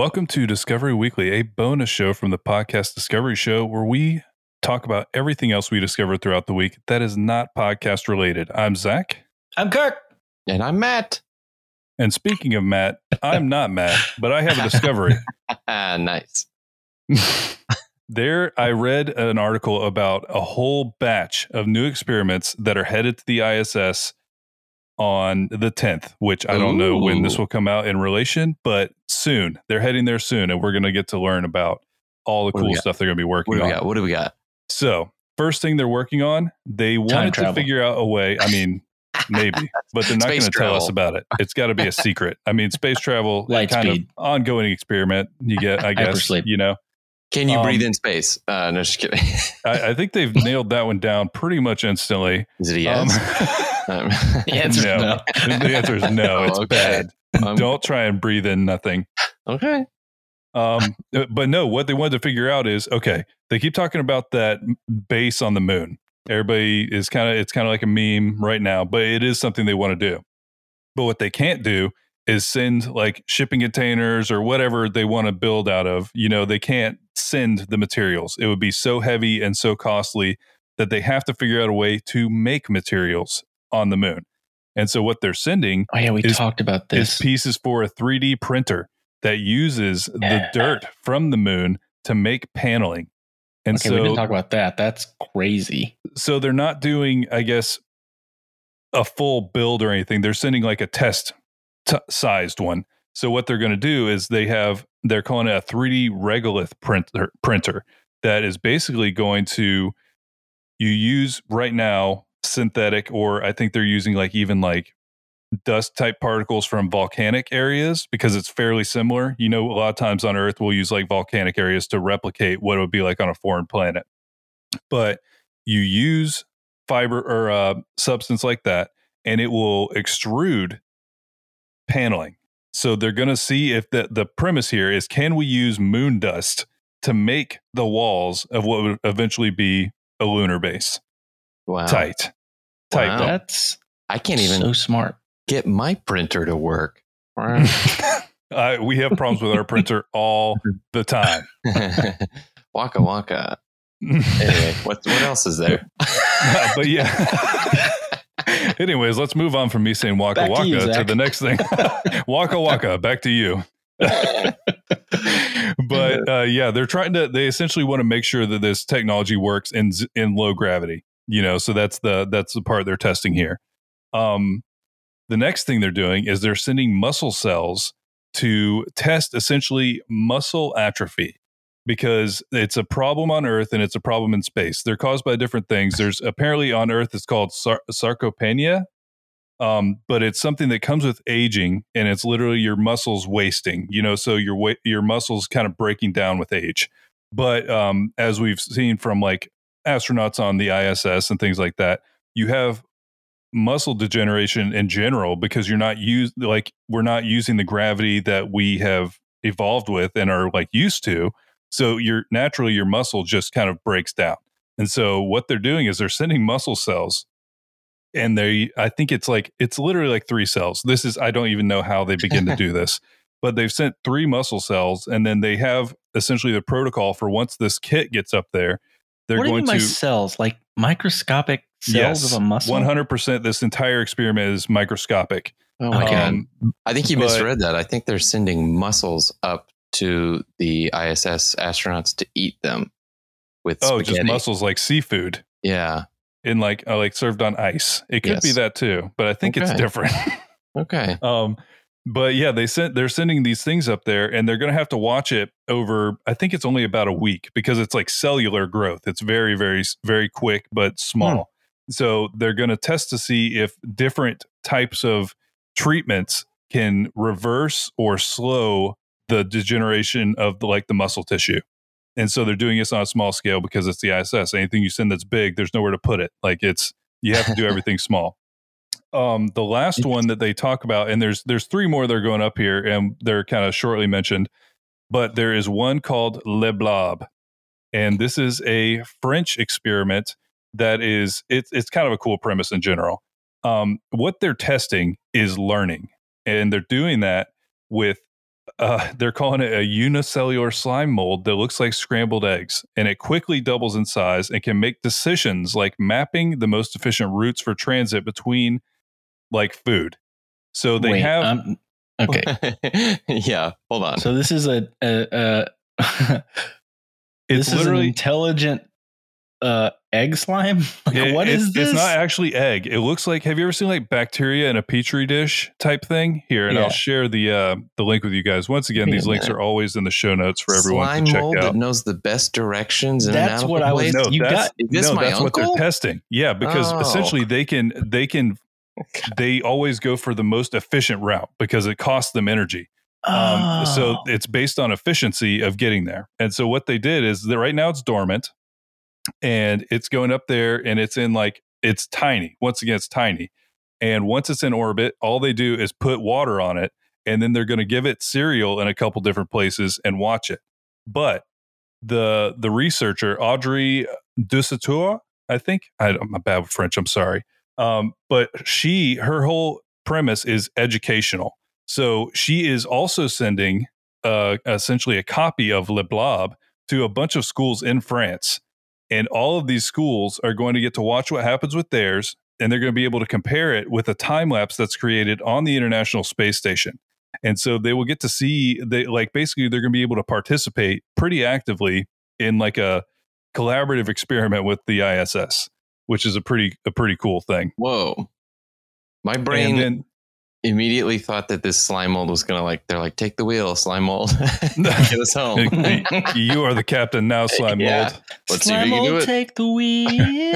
Discovery Weekly. Welcome to Discovery Weekly, a bonus show from the podcast Discovery Show, where we talk about everything else we discover throughout the week that is not podcast related. I'm Zach. I'm Kirk. And I'm Matt. And speaking of Matt, I'm not Matt, but I have a discovery. Ah, nice. there, I read an article about a whole batch of new experiments that are headed to the ISS on the 10th, which I don't know when this will come out in relation, but soon. They're heading there soon, and we're going to get to learn about all the What cool stuff they're going to be working What do we on. got? What do we got? So, first thing they're working on, they wanted to travel. figure out a way. I mean, maybe, but they're not going to tell us about it. It's got to be a secret. I mean, space travel, Light kind speed. of ongoing experiment. You get, I guess, Hypersleep. you know. Can you Um, breathe in space? Uh, no, just kidding. I, I think they've nailed that one down pretty much instantly. Is it a yes? Um, Um, The answer's no. no. the answer is no. Oh, It's okay. bad. um, Don't try and breathe in nothing. Okay. Um, but no, what they wanted to figure out is okay. They keep talking about that base on the moon. Everybody is kind of it's kind of like a meme right now, but it is something they want to do. But what they can't do is send like shipping containers or whatever they want to build out of. You know, they can't send the materials. It would be so heavy and so costly that they have to figure out a way to make materials on the moon. And so what they're sending Oh yeah, we Is- talked about is this. pieces for a 3D printer that uses the dirt from the moon to make paneling. And okay, we so didn't talk about that. That's crazy. so they're not doing I guess a full build or anything. They're sending like a test t- sized one. So what they're going to do is they have they're calling it a 3D regolith printer printer that is basically going to you use right now synthetic or I think they're using like even like dust type particles from volcanic areas because it's fairly similar. You know, a lot of times on Earth we'll use like volcanic areas to replicate what it would be like on a foreign planet. But you use fiber or uh, substance like that, and it will extrude paneling. So they're going to see if the the premise here is can we use moon dust to make the walls of what would eventually be a lunar base Wow. tight, tight. Wow. That's I can't even so smart. get my printer to work. uh, we have problems with our printer all the time. waka waka. Anyway, what what else is there? but yeah. Anyways, let's move on from me saying waka Back to waka you, to, the next thing. waka waka, back to you. but uh, yeah, they're trying to. They essentially want to make sure that this technology works in in low gravity. You know, so that's the that's the part they're testing here. Um, the next thing they're doing is they're sending muscle cells to test essentially muscle atrophy because it's a problem on Earth and it's a problem in space. They're caused by different things. There's apparently on Earth it's called sar- sarcopenia, um, but it's something that comes with aging, and it's literally your muscles wasting. You know, so your your muscles kind of breaking down with age. But um, as we've seen from like astronauts on the ISS and things like that, you have muscle degeneration in general because you're not used like we're not using the gravity that we have evolved with and are like used to. So your naturally your muscle just kind of breaks down. And so what they're doing is they're sending muscle cells and they i think it's like it's literally like three cells. This is i don't even know how they begin to do this but they've sent three muscle cells and then they have essentially the protocol for once this kit gets up there they're what do you going mean by to cells? Like microscopic cells Yes, of a muscle? 100% this entire experiment is microscopic Oh my Okay. god! Um, I think you but- misread that. I think they're sending muscles up to the ISS astronauts to eat them with oh spaghetti. just muscles like seafood Yeah. in like uh, like served on ice it could be that too but i think it's different Okay. um but yeah they sent they're sending these things up there and they're going to have to watch it over i think it's only about a week because it's like cellular growth. It's very very very quick but hmm. small. So they're going to test to see if different types of treatments can reverse or slow the degeneration of the like the muscle tissue. And so they're doing this on a small scale because it's the iss anything you send that's big there's nowhere to put it. Like it's you have to do everything small um the last one that they talk about and there's there's three more that are going up here and they're kind of shortly mentioned but there is one called le blob and this is a french experiment that is it's it's kind of a cool premise in general. Um what they're testing is learning and they're doing that with uh, they're calling it a unicellular slime mold that looks like scrambled eggs, and it quickly doubles in size and can make decisions like mapping the most efficient routes for transit between like food. So they Wait, have um, okay. yeah, hold on. So this is a, a, a it's this is an literally intelligent uh, egg slime. Like, it- what it's, this? It's not actually egg. It looks like. Have you ever seen like bacteria in a petri dish type thing? Here, and Yeah. I'll share the uh, the link with you guys. Once again, Wait these links are always in the show notes for everyone Slime to check mold out. that knows the best directions. In That's what I was- place? No, You that's, got- Is this no, my that's what they're testing. Yeah, because Oh. essentially they can they can they always go for the most efficient route because it costs them energy. Um, So Oh. it's based on efficiency of getting there. And so what they did is that right now it's dormant and it's going up there and it's in like it's tiny. Once again, it's tiny. And once it's in orbit, all they do is put water on it and then they're going to give it cereal in a couple different places and watch it. But the the researcher Audrey Dussutour, I think I, I'm bad with French. I'm sorry, um, but she her whole premise is educational. So she is also sending uh, essentially a copy of Le Blob to a bunch of schools in France, and all of these schools are going to get to watch what happens with theirs, and they're going to be able to compare it with a time lapse that's created on the International Space Station. And so they will get to see they like basically they're going to be able to participate pretty actively in like a collaborative experiment with the ISS which is a pretty a pretty cool thing. Whoa. My brain then immediately thought that this slime mold was gonna like they're like take the wheel slime mold. Get us home. You are the captain now slime Yeah. mold. Let's see if you can do it. take the wheel.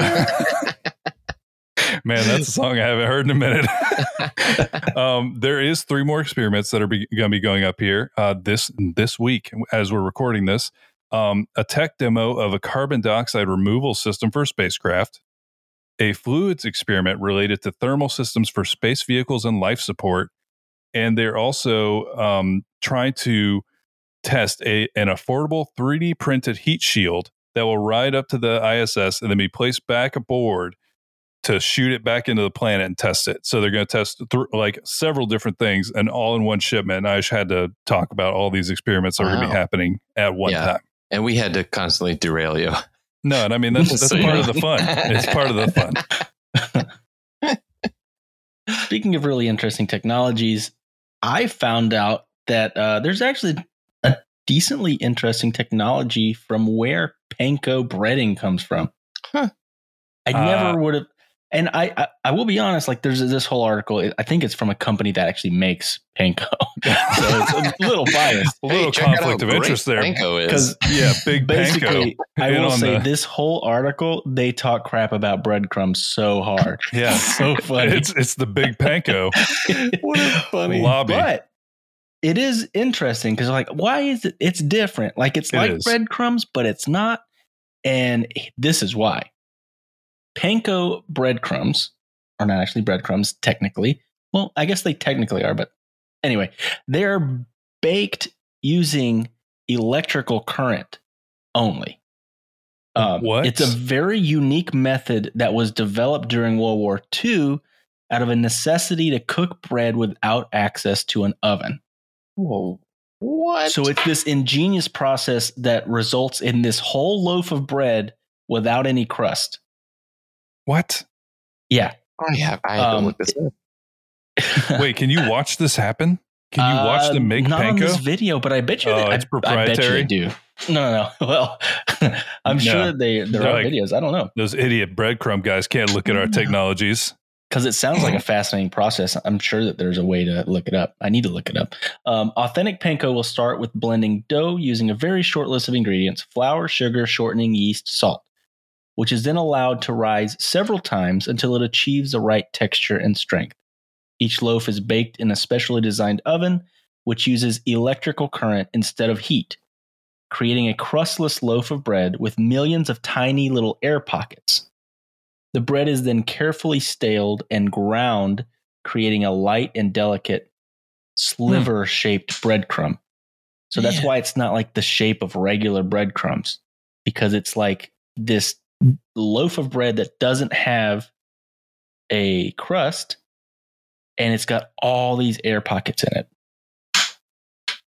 man that's a song i haven't heard in a minute. Um, there is three more experiments that are be, going to be going up here uh, this this week as we're recording this. Um, a tech demo of a carbon dioxide removal system for a spacecraft a fluids experiment related to thermal systems for space vehicles and life support and they're also um, trying to test a, an affordable 3d printed heat shield that will ride up to the iss and then be placed back aboard to shoot it back into the planet and test it. So they're going to test th- like several different things and all in one shipment. And I just had to talk about all these experiments that are going to be happening at one Yeah. time. and we had to constantly derail you No, and I mean that's that's So part of the fun. It's part of the fun. Speaking of really interesting technologies, I found out that uh, there's actually a decently interesting technology from where panko breading comes from. Huh. I Uh, never would have, and I, I I will be honest. Like, there's this whole article. I think it's from a company that actually makes panko, so it's a little biased. A little Hey, conflict of interest there. Panko is. Because Yeah, big panko. basically, I will say the- this whole article they talk crap about breadcrumbs so hard. Yeah. so funny. It's it's the big panko. what a funny lobby. But it is interesting because, like, why is it? It's different. Like, it's It like is. breadcrumbs, but it's not. And this is why. Panko breadcrumbs are not actually breadcrumbs, technically. Well, I guess they technically are, but anyway, they're baked using electrical current only. Um, What? It's a very unique method that was developed during World War II out of a necessity to cook bread without access to an oven. Whoa. What? So it's this ingenious process that results in this whole loaf of bread without any crust. What? Yeah. I have I have to Um, look this up. Wait, can you watch this happen? Can you watch Uh, them make not on this panko? video, but I bet you. Oh, they, it's I, I bet you proprietary? they do. No, no, no. Well, I'm No. sure they there They're are like- videos. I don't know Those idiot breadcrumb guys can't look at our technologies. because it sounds like a fascinating process. I'm sure that there's a way to look it up. I need to look it up. Um, authentic panko will start with blending dough using a very short list of ingredients: flour, sugar, shortening, yeast, salt, which is then allowed to rise several times until it achieves the right texture and strength. Each loaf is baked in a specially designed oven, which uses electrical current instead of heat, creating a crustless loaf of bread with millions of tiny little air pockets. The bread is then carefully staled and ground, creating a light and delicate sliver shaped breadcrumb. So that's Man. why it's not like the shape of regular breadcrumbs, because it's like this loaf of bread that doesn't have a crust and it's got all these air pockets in it.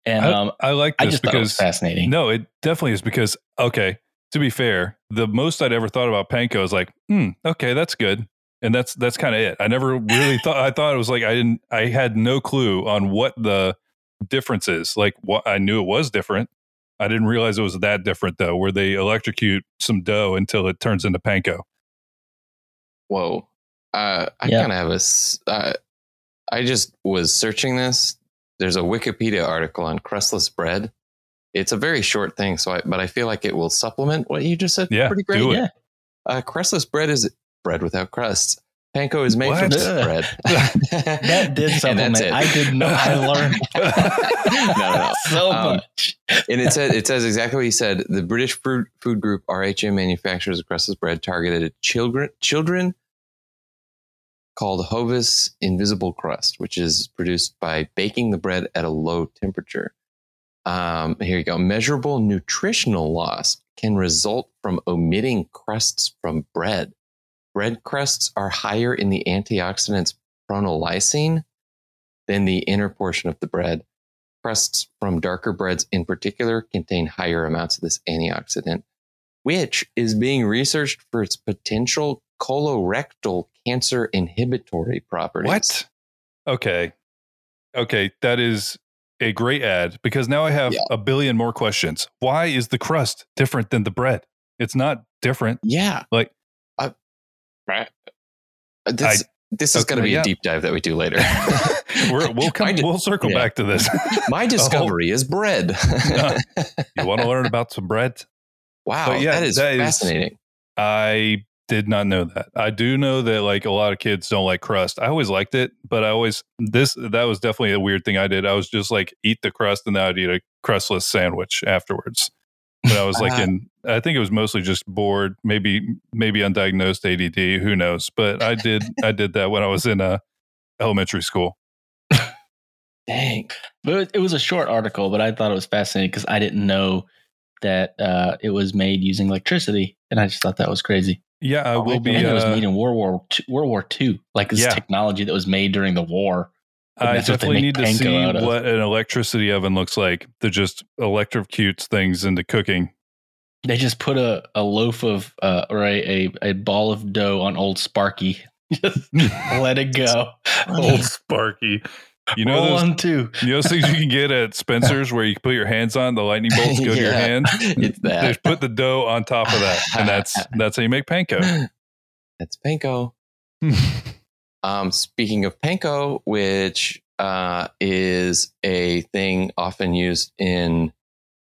And I, um, I like I this just thought it was because fascinating. no, it definitely is because okay. To be fair, the most I'd ever thought about panko is like, hmm, okay, that's good, and that's that's kind of it. I never really thought. I thought it was like I didn't. I had no clue on what the difference is. Like, what I knew it was different. I didn't realize it was that different though, where they electrocute some dough until it turns into panko. Whoa. Uh, I Yeah. kind of have a. s- Uh, I just was searching this. There's a Wikipedia article on crustless bread. It's a very short thing, so I, but I feel like it will supplement what you just said. Yeah, pretty great. do it. Yeah. Uh, crustless bread is bread without crusts. Panko is made What? from this bread. That did And supplement. I did not. I learned no, no, no. so Um, much. and it says it says exactly what you said. The British food, food group RHM manufactures a crustless bread targeted at children children called Hovis Invisible Crust, which is produced by baking the bread at a low temperature. Um, here you go. Measurable nutritional loss can result from omitting crusts from bread. Bread crusts are higher in the antioxidants pronyl-lysine than the inner portion of the bread. Crusts from darker breads in particular contain higher amounts of this antioxidant, which is being researched for its potential colorectal cancer inhibitory properties. What? Okay. Okay. That is a great ad because now I have Yeah. a billion more questions. Why is the crust different than the bread? It's not different. Yeah. Like- right. Uh, This, this is okay, going to be yeah. a deep dive that we do later. We're, we'll come. We'll circle yeah. back to this. My discovery is bread. you want to learn about some bread? wow, But yeah, that is that is- fascinating. I did not know that. I do know that like a lot of kids don't like crust. I always liked it, but I always this that was definitely a weird thing I did. I was just like eat the crust and then I'd eat a crustless sandwich afterwards. But I was like Ah. in I think it was mostly just bored, maybe maybe undiagnosed ADD, who knows. But I did I did that when I was in uh, elementary school. Dang. But it- was a short article, but I thought it was fascinating because I didn't know that uh, it was made using electricity, and I just thought that was crazy. Yeah, I Oh, will be. and it was uh, made in World War II, World War II, like this Yeah. technology that was made during the war. I That's what they definitely need to see panko out of. what an electricity oven looks like to just electrocutes things into cooking. They just put a, a loaf of uh, or a, a, a ball of dough on old Sparky. Just let it go. Old Sparky. You know Roll those on too. You know those things you can get at Spencer's where you put your hands on the lightning bolts go to your Yeah. hand. It's that. just put the dough on top of that, and that's that's how you make panko. That's panko. Um, speaking of panko, which uh, is a thing often used in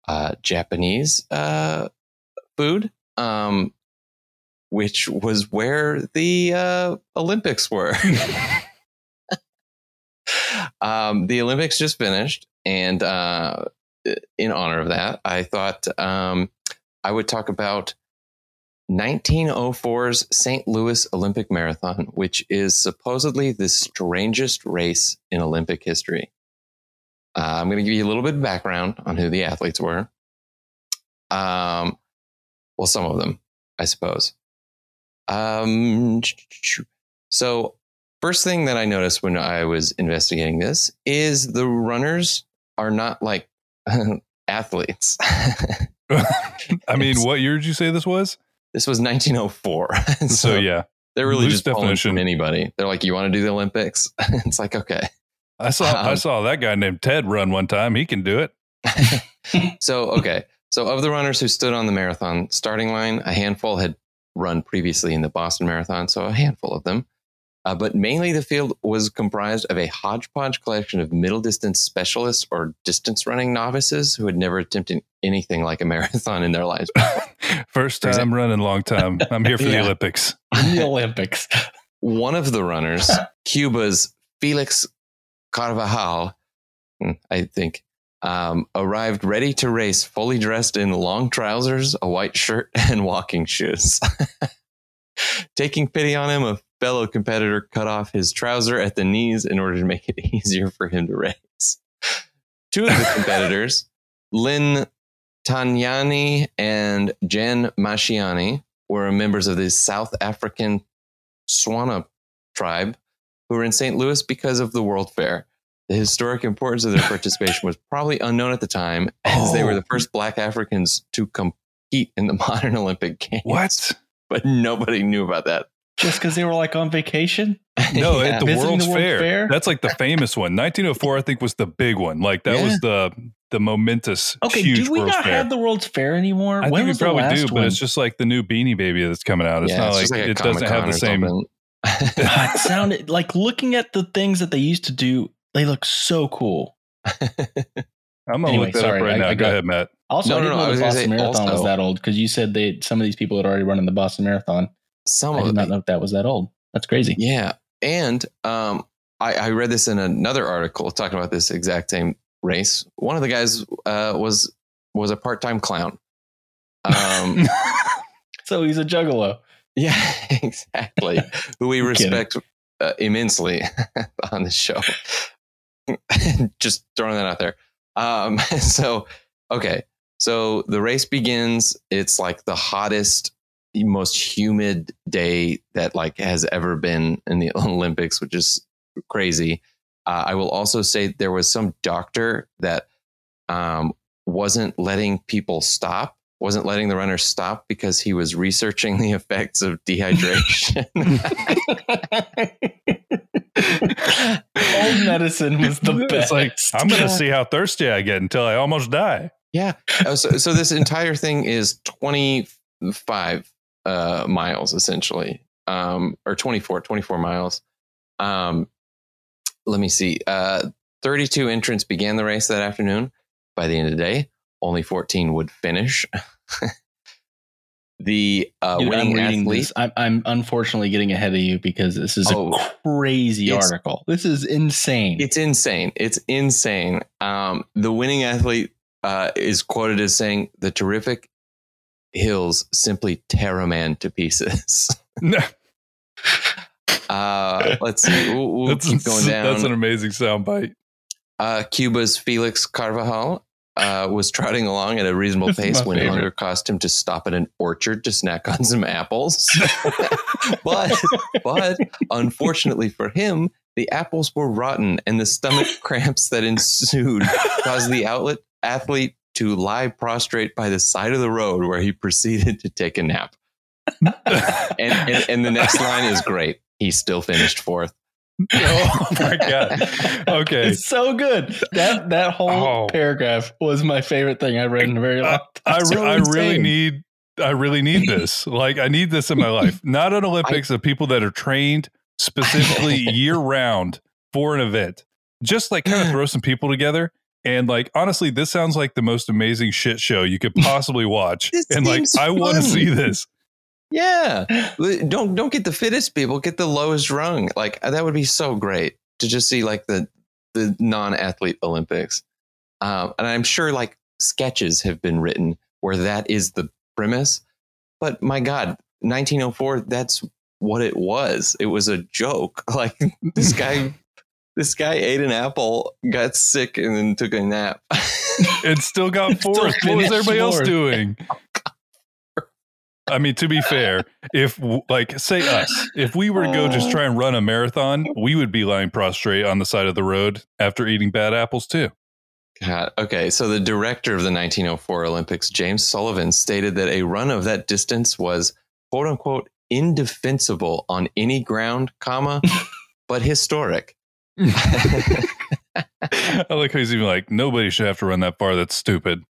uh, Japanese uh, food, um, which was where the uh, Olympics were. um, the Olympics just finished, and uh, in honor of that, I thought um, I would talk about 1904's St. Louis Olympic Marathon, which is supposedly the strangest race in Olympic history. Uh, I'm going to give you a little bit of background on who the athletes were. Um, well, some of them, I suppose. Um, so, first thing that I noticed when I was investigating this is the runners are not like athletes. I mean, what year did you say this was? This was 1904. so, So yeah, they're really just pulling definition. from anybody. They're like, "You want to do the Olympics?" it's like, okay. I saw I Um, saw that guy named Ted run one time. He can do it. So, okay. So, of the runners who stood on the marathon starting line, a handful had run previously in the Boston Marathon. So, a handful of them. Uh, but mainly the field was comprised of a hodgepodge collection of middle distance specialists or distance running novices who had never attempted anything like a marathon in their lives. First For time running, long time. I'm here for the Olympics. The Olympics. One of the runners, Cuba's Felix Carvajal, hmm, I think, um, arrived ready to race, fully dressed in long trousers, a white shirt, and walking shoes. Taking pity on him, a fellow competitor cut off his trouser at the knees in order to make it easier for him to race. Two of the competitors, Lynn Taunyane and Jen Mashiani, were members of the South African Tswana tribe who were in St. Louis because of the World Fair. The historic importance of their participation was probably unknown at the time, as they were the Oh. first Black Africans to compete in the modern Olympic Games. What? But nobody knew about that. Just because they were like on vacation? No, Yeah. at the Visiting World's the World's Fair. Fair? That's like the famous one. 1904, I think, was the big one. Like that Yeah. was the the momentous, Okay, huge do we World's not Fair. have the World's Fair anymore? I when think we was the probably last do, one? but it's just like the new Beanie Baby that's coming out. It's Yeah, not it's like, like it doesn't have the same. it sounded like looking at the things that they used to do. They look so cool. I'm gonna Anyway, look that sorry, up right I- now. I Go ahead, Matt. Also, No, I didn't no, know was the Boston say Marathon was that old because you said they some of these people had already run in the Boston Marathon. Some I of did not know if that was that old. That's crazy. yeah. And um, I, I read this in another article talking about this exact same race. One of the guys uh, was was a part time clown. Um, So he's a juggalo. yeah, exactly. Who we respect uh, immensely on this show. Just throwing that out there. Um, so, okay. So the race begins. It's like the hottest, most humid day that like has ever been in the Olympics, which is crazy. Uh, I will also say there was some doctor that um, wasn't letting people stop, wasn't letting the runners stop because he was researching the effects of dehydration. Old medicine was the It's best. like, I'm going to see how thirsty I get until I almost die. Yeah. Oh, so, so this entire thing is 25 uh, miles essentially, um, or 24, 24 miles. Um, let me see. Uh, 32 entrants began the race that afternoon. By the end of the day, only 14 would finish. the uh, Dude, I'm winning reading athlete. this. I'm, I'm unfortunately getting ahead of you because this is Oh, a crazy article. This is insane. It's insane. It's insane. Um, the winning athlete uh, is quoted as saying, "The terrific hills simply tear a man to pieces." uh, let's see. We'll, we'll that's, keep going down. that's an amazing soundbite. uh, Cuba's Felix Carvajal uh, was trotting along at a reasonable pace when favorite. hunger caused him to stop at an orchard to snack on some apples. but but unfortunately for him, the apples were rotten, and the stomach cramps that ensued caused the outlet athlete to lie prostrate by the side of the road where he proceeded to take a nap. And, and, and the next line is great. He still finished fourth. oh my god. Okay. It's so good. That that whole Oh. paragraph was my favorite thing I read in a very long time. I, So I really need I really need this. Like I need this in my life. Not an Olympics of people that are trained specifically year round for an event. Just like kind of throw some people together and like honestly, this sounds like the most amazing shit show you could possibly watch. And like seems I want to see this. Yeah. Don't don't get the fittest people, get the lowest rung. Like that would be so great to just see like the the non-athlete Olympics. Um, and I'm sure like sketches have been written where that is the premise. But my God, 1904, that's what it was. It was a joke. Like this guy this guy ate an apple, got sick, and then took a nap. and still got Still fourth. what was everybody else doing? I mean, to be fair, if like say us, if we were to go just try and run a marathon, we would be lying prostrate on the side of the road after eating bad apples too. God. Okay, so the director of the 1904 Olympics, James Sullivan, stated that a run of that distance was "quote unquote" indefensible on any ground, comma, but historic. I like how he's even like, nobody should have to run that far. That's stupid.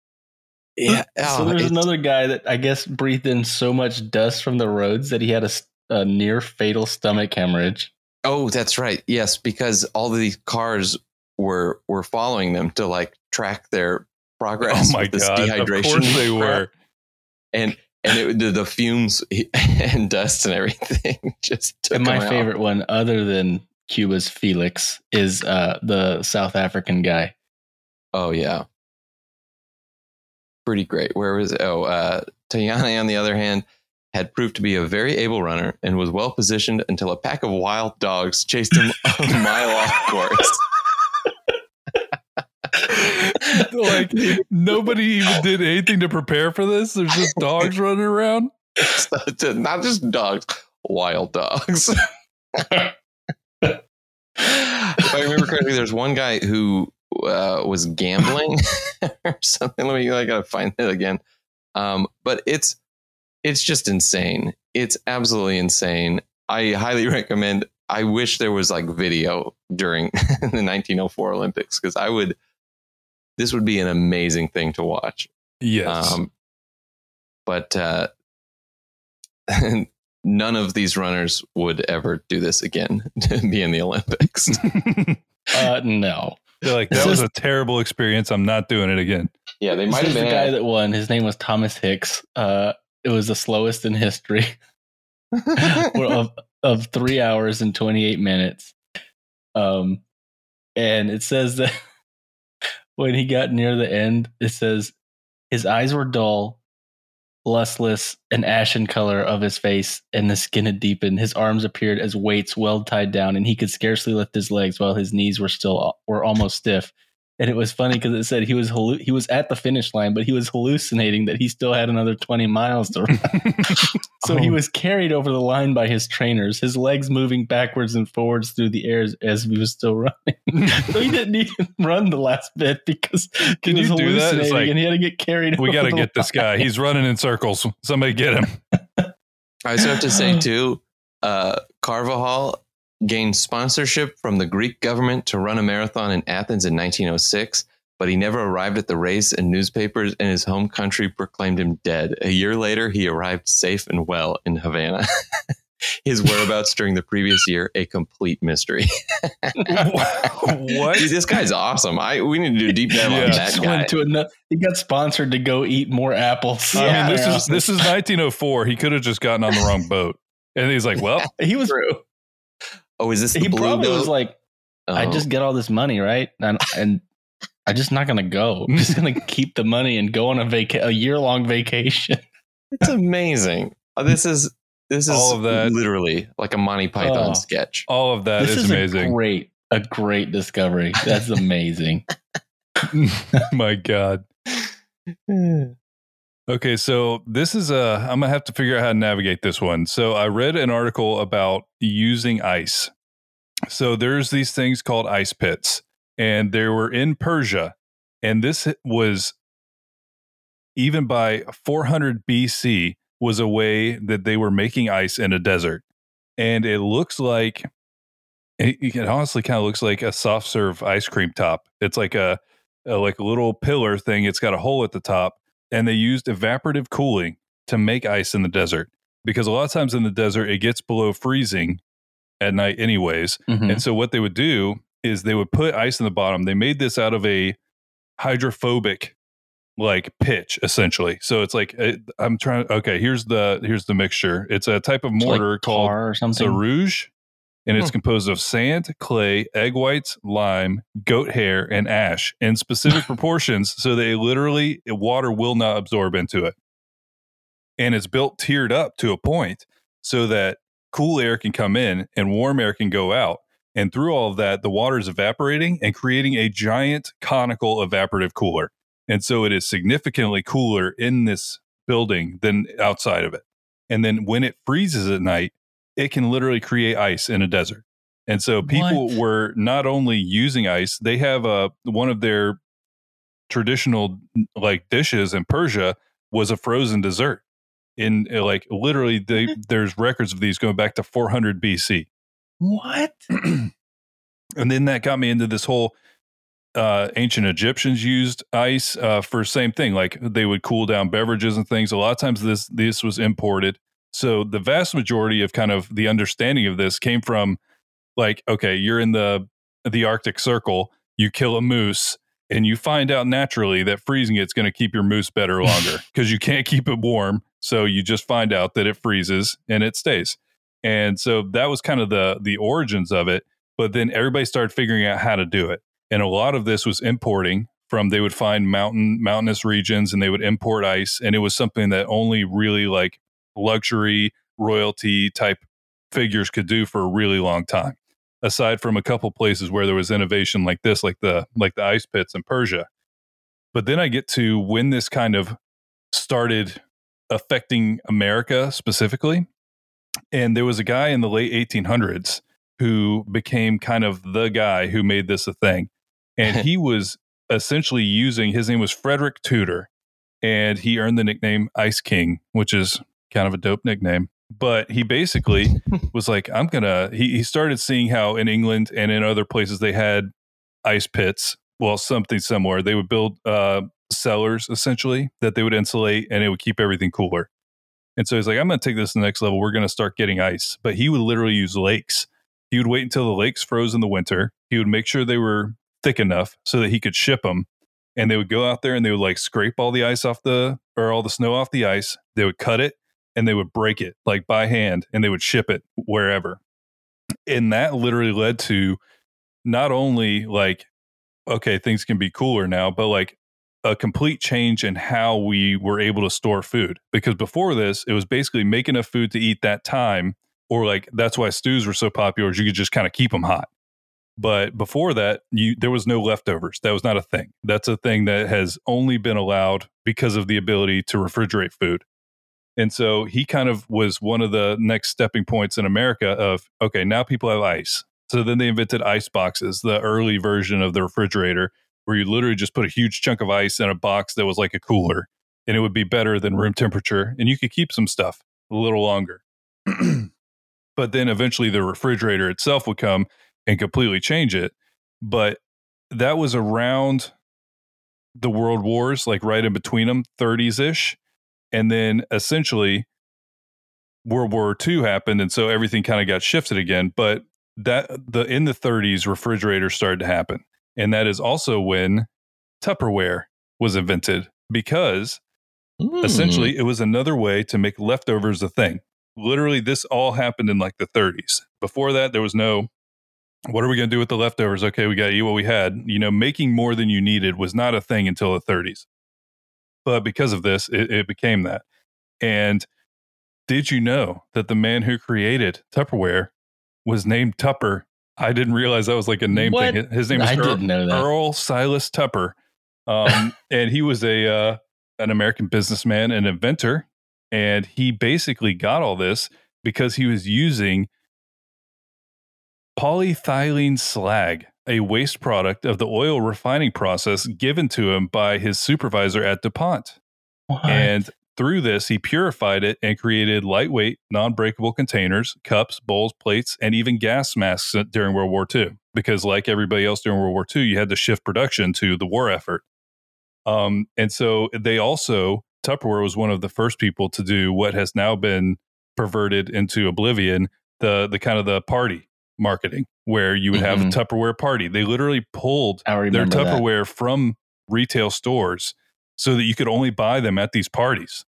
yeah. so oh, there's it's- another guy that I guess breathed in so much dust from the roads that he had a near fatal stomach hemorrhage. oh, that's right. Yes, because all of these cars were were following them to like track their progress. Oh my with this god! Of dehydration course they crap. were. and and it, the, the fumes and dust and everything just took And my him out. favorite one, other than Cuba's Felix, is uh, the South African guy. Oh yeah. Pretty great. Where was oh uh Taunyane on the other hand had proved to be a very able runner and was well positioned until a pack of wild dogs chased him a mile off course. like nobody even did anything to prepare for this. There's just dogs running around. Not just dogs, wild dogs. If I remember correctly, there's one guy who uh, was gambling or something. Let me, I gotta find it again. Um, but it's it's just insane. It's absolutely insane. I highly recommend. I wish there was like video during the 1904 Olympics because I would. This would be an amazing thing to watch. Yes. Um, but uh, none of these runners would ever do this again to be in the Olympics. Uh, no. They're like, that was a terrible experience. I'm not doing it again. yeah, they might is have the guy that won. His name was Thomas Hicks. Uh, it was the slowest in history of, of three hours and 28 minutes. Um, and it says that when he got near the end, it says his eyes were dull, lustreless, and ashen color of his face, and the skin had deepened. His arms appeared as weights well tied down, and he could scarcely lift his legs while his knees were still were almost stiff. And it was funny because it said he was hallu- he was at the finish line, but he was hallucinating that he still had another twenty miles to run. So he Oh. was carried over the line by his trainers, his legs moving backwards and forwards through the air as, as he was still running. so he didn't even run the last bit because Can was you do that? Hallucinating like, and he had to get carried. we got to the get this guy. He's running in circles. Somebody get him. I also have to say too, uh, Carvajal gained sponsorship from the Greek government to run a marathon in Athens in 1906, but he never arrived at the race, and newspapers in his home country proclaimed him dead. A year later, he arrived safe and well in Havana. His whereabouts during the previous year, a complete mystery. what? Dude, this guy's awesome. I we need to do a deep dive Yeah. on that guy. went to ano- he got sponsored to go eat more apples. I mean, this Yeah. is this is 1904. He could have just gotten on the wrong boat, and he's like, "Well, he was Oh, is this the he blue probably boat? was like, I Oh. just get all this money, right? And, and I'm just not gonna go. I'm just gonna keep the money and go on a vaca- a year long vacation. It's amazing. Uh, This is this is All of that. literally like a Monty Python Oh. sketch. all of that this is is a amazing." great, a great discovery. That's amazing. My God. Okay, so this is a. I'm gonna have to figure out how to navigate this one. So I read an article about using ice. So there's these things called ice pits, and they were in Persia, and this was even by 400 BC was a way that they were making ice in a desert, and it looks like it, it honestly kind of looks like a soft serve ice cream top. It's like a, a like a little pillar thing. It's got a hole at the top, and they used evaporative cooling to make ice in the desert because a lot of times in the desert it gets below freezing at night, anyways. Mhm. And so what they would do is they would put ice in the bottom. They made this out of a hydrophobic like pitch essentially. So it's like it, I'm trying okay, here's the here's the mixture. It's a type of It's like mortar called or something. sarooj and it's Hmm. composed of sand, clay, egg whites, lime, goat hair, and ash in specific proportions so they literally water will not absorb into it. And it's built tiered up to a point so that cool air can come in and warm air can go out. And through all of that, the water is evaporating and creating a giant conical evaporative cooler. And so it is significantly cooler in this building than outside of it. And then when it freezes at night, it can literally create ice in a desert. And so people What? were not only using ice, they have a one of their traditional like dishes in Persia was a frozen dessert. In uh, like literally they there's records of these going back to 400 BC. what? and then that got me into this whole uh, ancient Egyptians used ice uh, for same thing. Like they would cool down beverages and things. A lot of times this this was imported. So the vast majority of kind of the understanding of this came from like, okay, you're in the the Arctic Circle, you kill a moose, and you find out naturally that freezing it's going to keep your moose better longer because you can't keep it warm. So you just find out that it freezes and it stays. And so that was kind of the the origins of it. But then everybody started figuring out how to do it. And a lot of this was importing from they would find mountain mountainous regions and they would import ice. And it was something that only really like luxury royalty type figures could do for a really long time. Aside from a couple places where there was innovation like this, like the like the ice pits in Persia. But then I get to when this kind of started affecting America specifically. And there was a guy in the late 1800s who became kind of the guy who made this a thing. And he was essentially using his name was Frederick Tudor, and he earned the nickname Ice King, which is kind of a dope nickname. But he basically was like, I'm gonna. He, he started seeing how in England and in other places they had ice pits. Well, something similar. They would build uh, cellars essentially that they would insulate, and it would keep everything cooler. And so he's like, I'm going to take this to the next level. We're going to start getting ice. But he would literally use lakes. He would wait until the lakes froze in the winter. He would make sure they were thick enough so that he could ship them. And they would go out there and they would like scrape all the ice off the or all the snow off the ice. They would cut it and they would break it like by hand and they would ship it wherever. And that literally led to not only like, okay, things can be cooler now, but like a complete change in how we were able to store food. Because before this, it was basically make enough food to eat that time, or like that's why stews were so popular, is you could just kind of keep them hot. But before that, you there was no leftovers. That was not a thing. That's a thing that has only been allowed because of the ability to refrigerate food. And so he kind of was one of the next stepping points in America of okay, now people have ice. So then they invented ice boxes, the early version of the refrigerator, where you literally just put a huge chunk of ice in a box that was like a cooler, and it would be better than room temperature, and you could keep some stuff a little longer. but then eventually the refrigerator itself would come and completely change it. But that was around the world wars, like right in between them, 30s ish. And then essentially World War II happened. And so everything kind of got shifted again. But that the in the 30s, refrigerators started to happen. And that is also when Tupperware was invented because mm. essentially it was another way to make leftovers a thing. Literally, this all happened in like the 30s. Before that, there was no what are we going to do with the leftovers? Okay, we got to eat what we had. You know, making more than you needed was not a thing until the 30s. But because of this, it, it became that. And did you know that the man who created Tupperware was named Tupper? I didn't realize that was like a name what? thing. His name is Earl, Earl, Silas Tupper. Um, and he was a uh, an American businessman and inventor. And he basically got all this because he was using polyethylene slag, a waste product of the oil refining process given to him by his supervisor at DuPont. What? And through this, he purified it and created lightweight, non breakable containers, cups, bowls, plates, and even gas masks during World War II. Because, like everybody else during World War II, you had to shift production to the war effort. Um, and so they also, Tupperware was one of the first people to do what has now been perverted into oblivion the the kind of the party marketing where you would have mm-hmm. a Tupperware party. They literally pulled their Tupperware that. from retail stores so that you could only buy them at these parties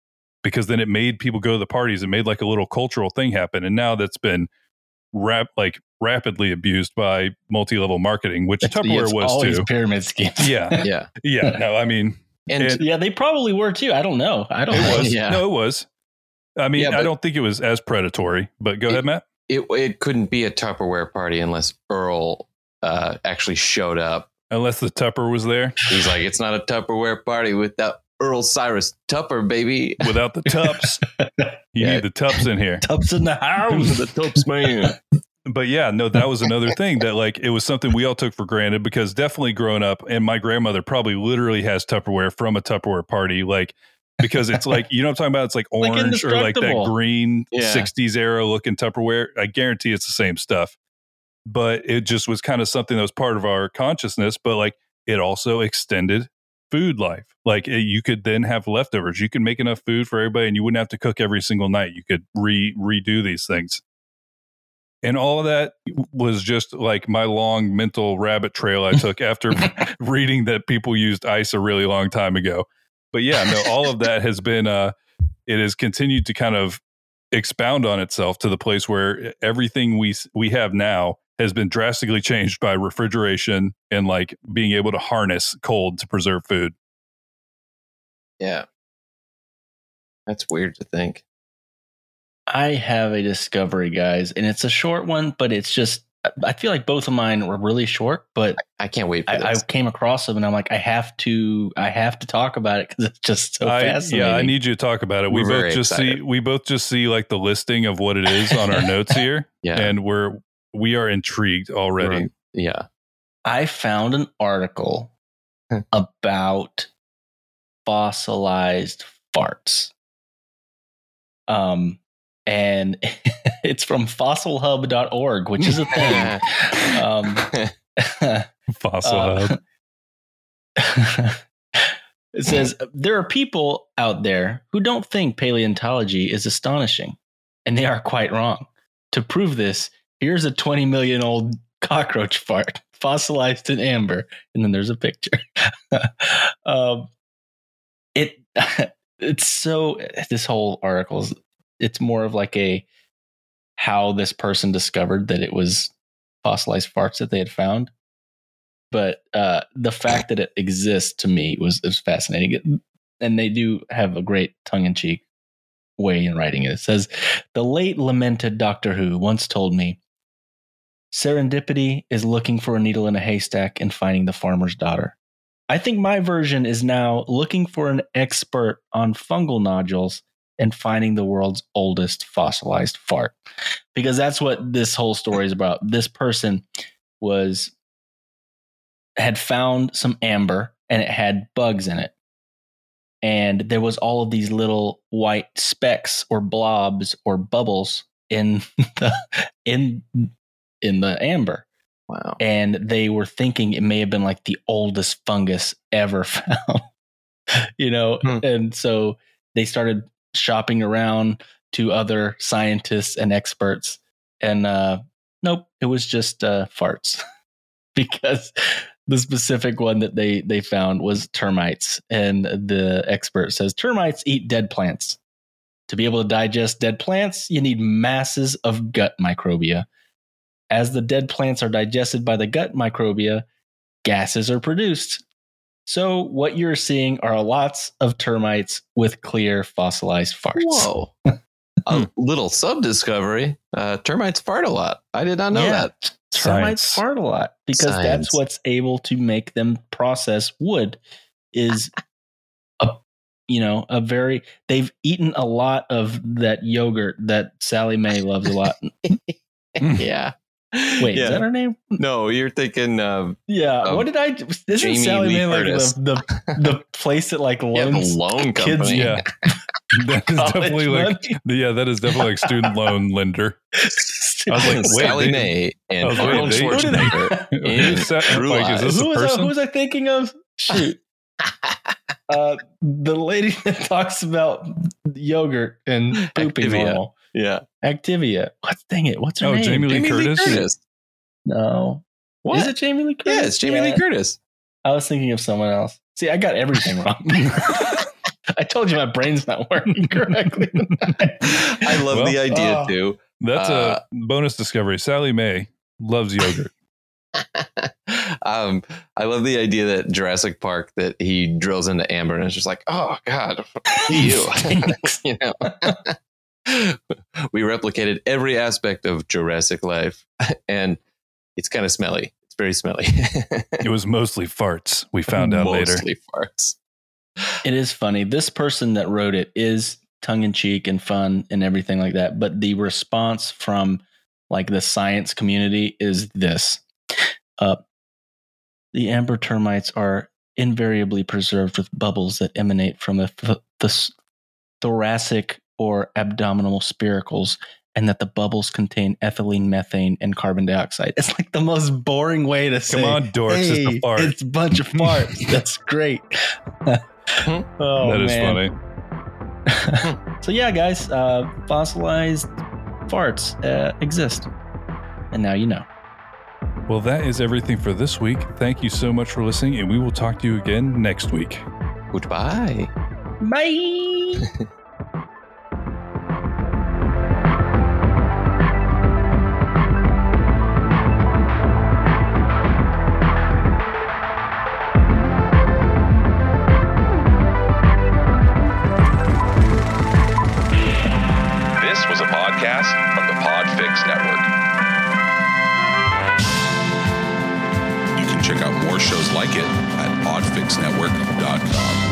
because then it made people go to the parties. It made like a little cultural thing happen. And now that's been rap like rapidly abused by multi-level marketing, which it's, Tupperware it's was too. Pyramid schemes. Yeah, yeah, yeah. No, I mean, and, and, yeah, they probably were too. I don't know. I don't. It know. was. Yeah. No, it was. I mean, yeah, I don't think it was as predatory. But go it, ahead, Matt it it couldn't be a Tupperware party unless Earl uh, actually showed up. Unless the Tupper was there. He's like, it's not a Tupperware party without Earl Cyrus Tupper, baby. Without the Tups. you yeah. need the Tups in here. Tups in the house. the Tups man. But yeah, no, that was another thing that like it was something we all took for granted because definitely growing up, and my grandmother probably literally has Tupperware from a Tupperware party. Like because it's like you know what I'm talking about. It's like orange like or like that green yeah. '60s era looking Tupperware. I guarantee it's the same stuff, but it just was kind of something that was part of our consciousness. But like it also extended food life. Like it, you could then have leftovers. You could make enough food for everybody, and you wouldn't have to cook every single night. You could re redo these things. And all of that was just like my long mental rabbit trail I took after reading that people used ice a really long time ago but yeah, no, all of that has been uh it has continued to kind of expound on itself to the place where everything we we have now has been drastically changed by refrigeration and like being able to harness cold to preserve food. Yeah. That's weird to think. I have a discovery, guys, and it's a short one, but it's just I feel like both of mine were really short, but I can't wait. I, I, came across them and I'm like, I have to, I have to talk about it because it's just so I, fascinating. Yeah, I need you to talk about it. We're we both just excited. see, we both just see like the listing of what it is on our notes here, yeah, and we're we are intrigued already. Right. Yeah. I found an article about fossilized farts. Um, and it's from fossilhub.org, which is a thing. um, Fossil uh, Hub. it says there are people out there who don't think paleontology is astonishing, and they are quite wrong. To prove this, here's a 20 million old cockroach fart fossilized in amber, and then there's a picture. um, it it's so this whole article is it's more of like a how this person discovered that it was fossilized farts that they had found but uh, the fact that it exists to me was, was fascinating. And they do have a great tongue in cheek way in writing it. It says, The late lamented Doctor Who once told me, Serendipity is looking for a needle in a haystack and finding the farmer's daughter. I think my version is now looking for an expert on fungal nodules and finding the world's oldest fossilized fart. Because that's what this whole story is about. This person was had found some amber and it had bugs in it. And there was all of these little white specks or blobs or bubbles in the in in the amber. Wow. And they were thinking it may have been like the oldest fungus ever found. you know, Hmm. and so they started shopping around to other scientists and experts. And uh nope, it was just uh farts. because the specific one that they they found was termites. And the expert says termites eat dead plants. To be able to digest dead plants you need masses of gut microbia. As the dead plants are digested by the gut microbia gases are produced so what you're seeing are lots of termites with clear fossilized farts Whoa. Hmm. a little sub discovery. Uh, termites fart a lot. I did not know Yeah. that. termites Science. fart a lot because Science. that's what's able to make them process wood is a you know a very they've eaten a lot of that yogurt that Sallie Mae loves a lot. yeah. Wait, yeah. is that her name? no, you're thinking uh, Yeah. Um, what did I? Isn't Jamie Sally Lee Mae like the, the the place that like yeah, the loans loan kids- company. Yeah. that is college definitely like yeah, that is definitely like student loan lender. I was like, wait, Sally they- Mae and was waiting, Arnold they- Who did Schwarzenegger. I- In Is that- True like, is this who a was I, person? who was I thinking of? Shoot. Uh, the lady that talks about yogurt and pooping Activia. normal. Yeah. Activia. What? Dang it. What's her Oh, name? Jamie Lee Jamie Lee Curtis? Curtis. No. What? Is it Jamie Lee Curtis? Yeah, it's Jamie Lee Curtis. I was thinking of someone else. See, I got everything wrong. I told you my brain's not working correctly. I love Well, the idea oh. too. That's Uh, a bonus discovery. Sallie Mae loves yogurt. um, I love the idea that Jurassic Park that he drills into Amber and it's just like, oh god, you, you know. we replicated every aspect of Jurassic life, and it's kind of smelly. It's very smelly. It was mostly farts. We found out later. Mostly farts. it is funny. This person that wrote it is tongue in cheek and fun and everything like that. But the response from like the science community is this. Uh, the amber termites are invariably preserved with bubbles that emanate from the, th- the thoracic or abdominal spiracles, and that the bubbles contain ethylene, methane, and carbon dioxide. It's like the most boring way to say. Come on, dorks. it's "Hey, the fart. It's a bunch of farts. That's great. oh, that is man. funny. So yeah, guys, uh, fossilized farts uh, exist, and now you know. Well, that is everything for this week. Thank you so much for listening, and we will talk to you again next week. Goodbye. Bye. More shows like it at podfixnetwork.com.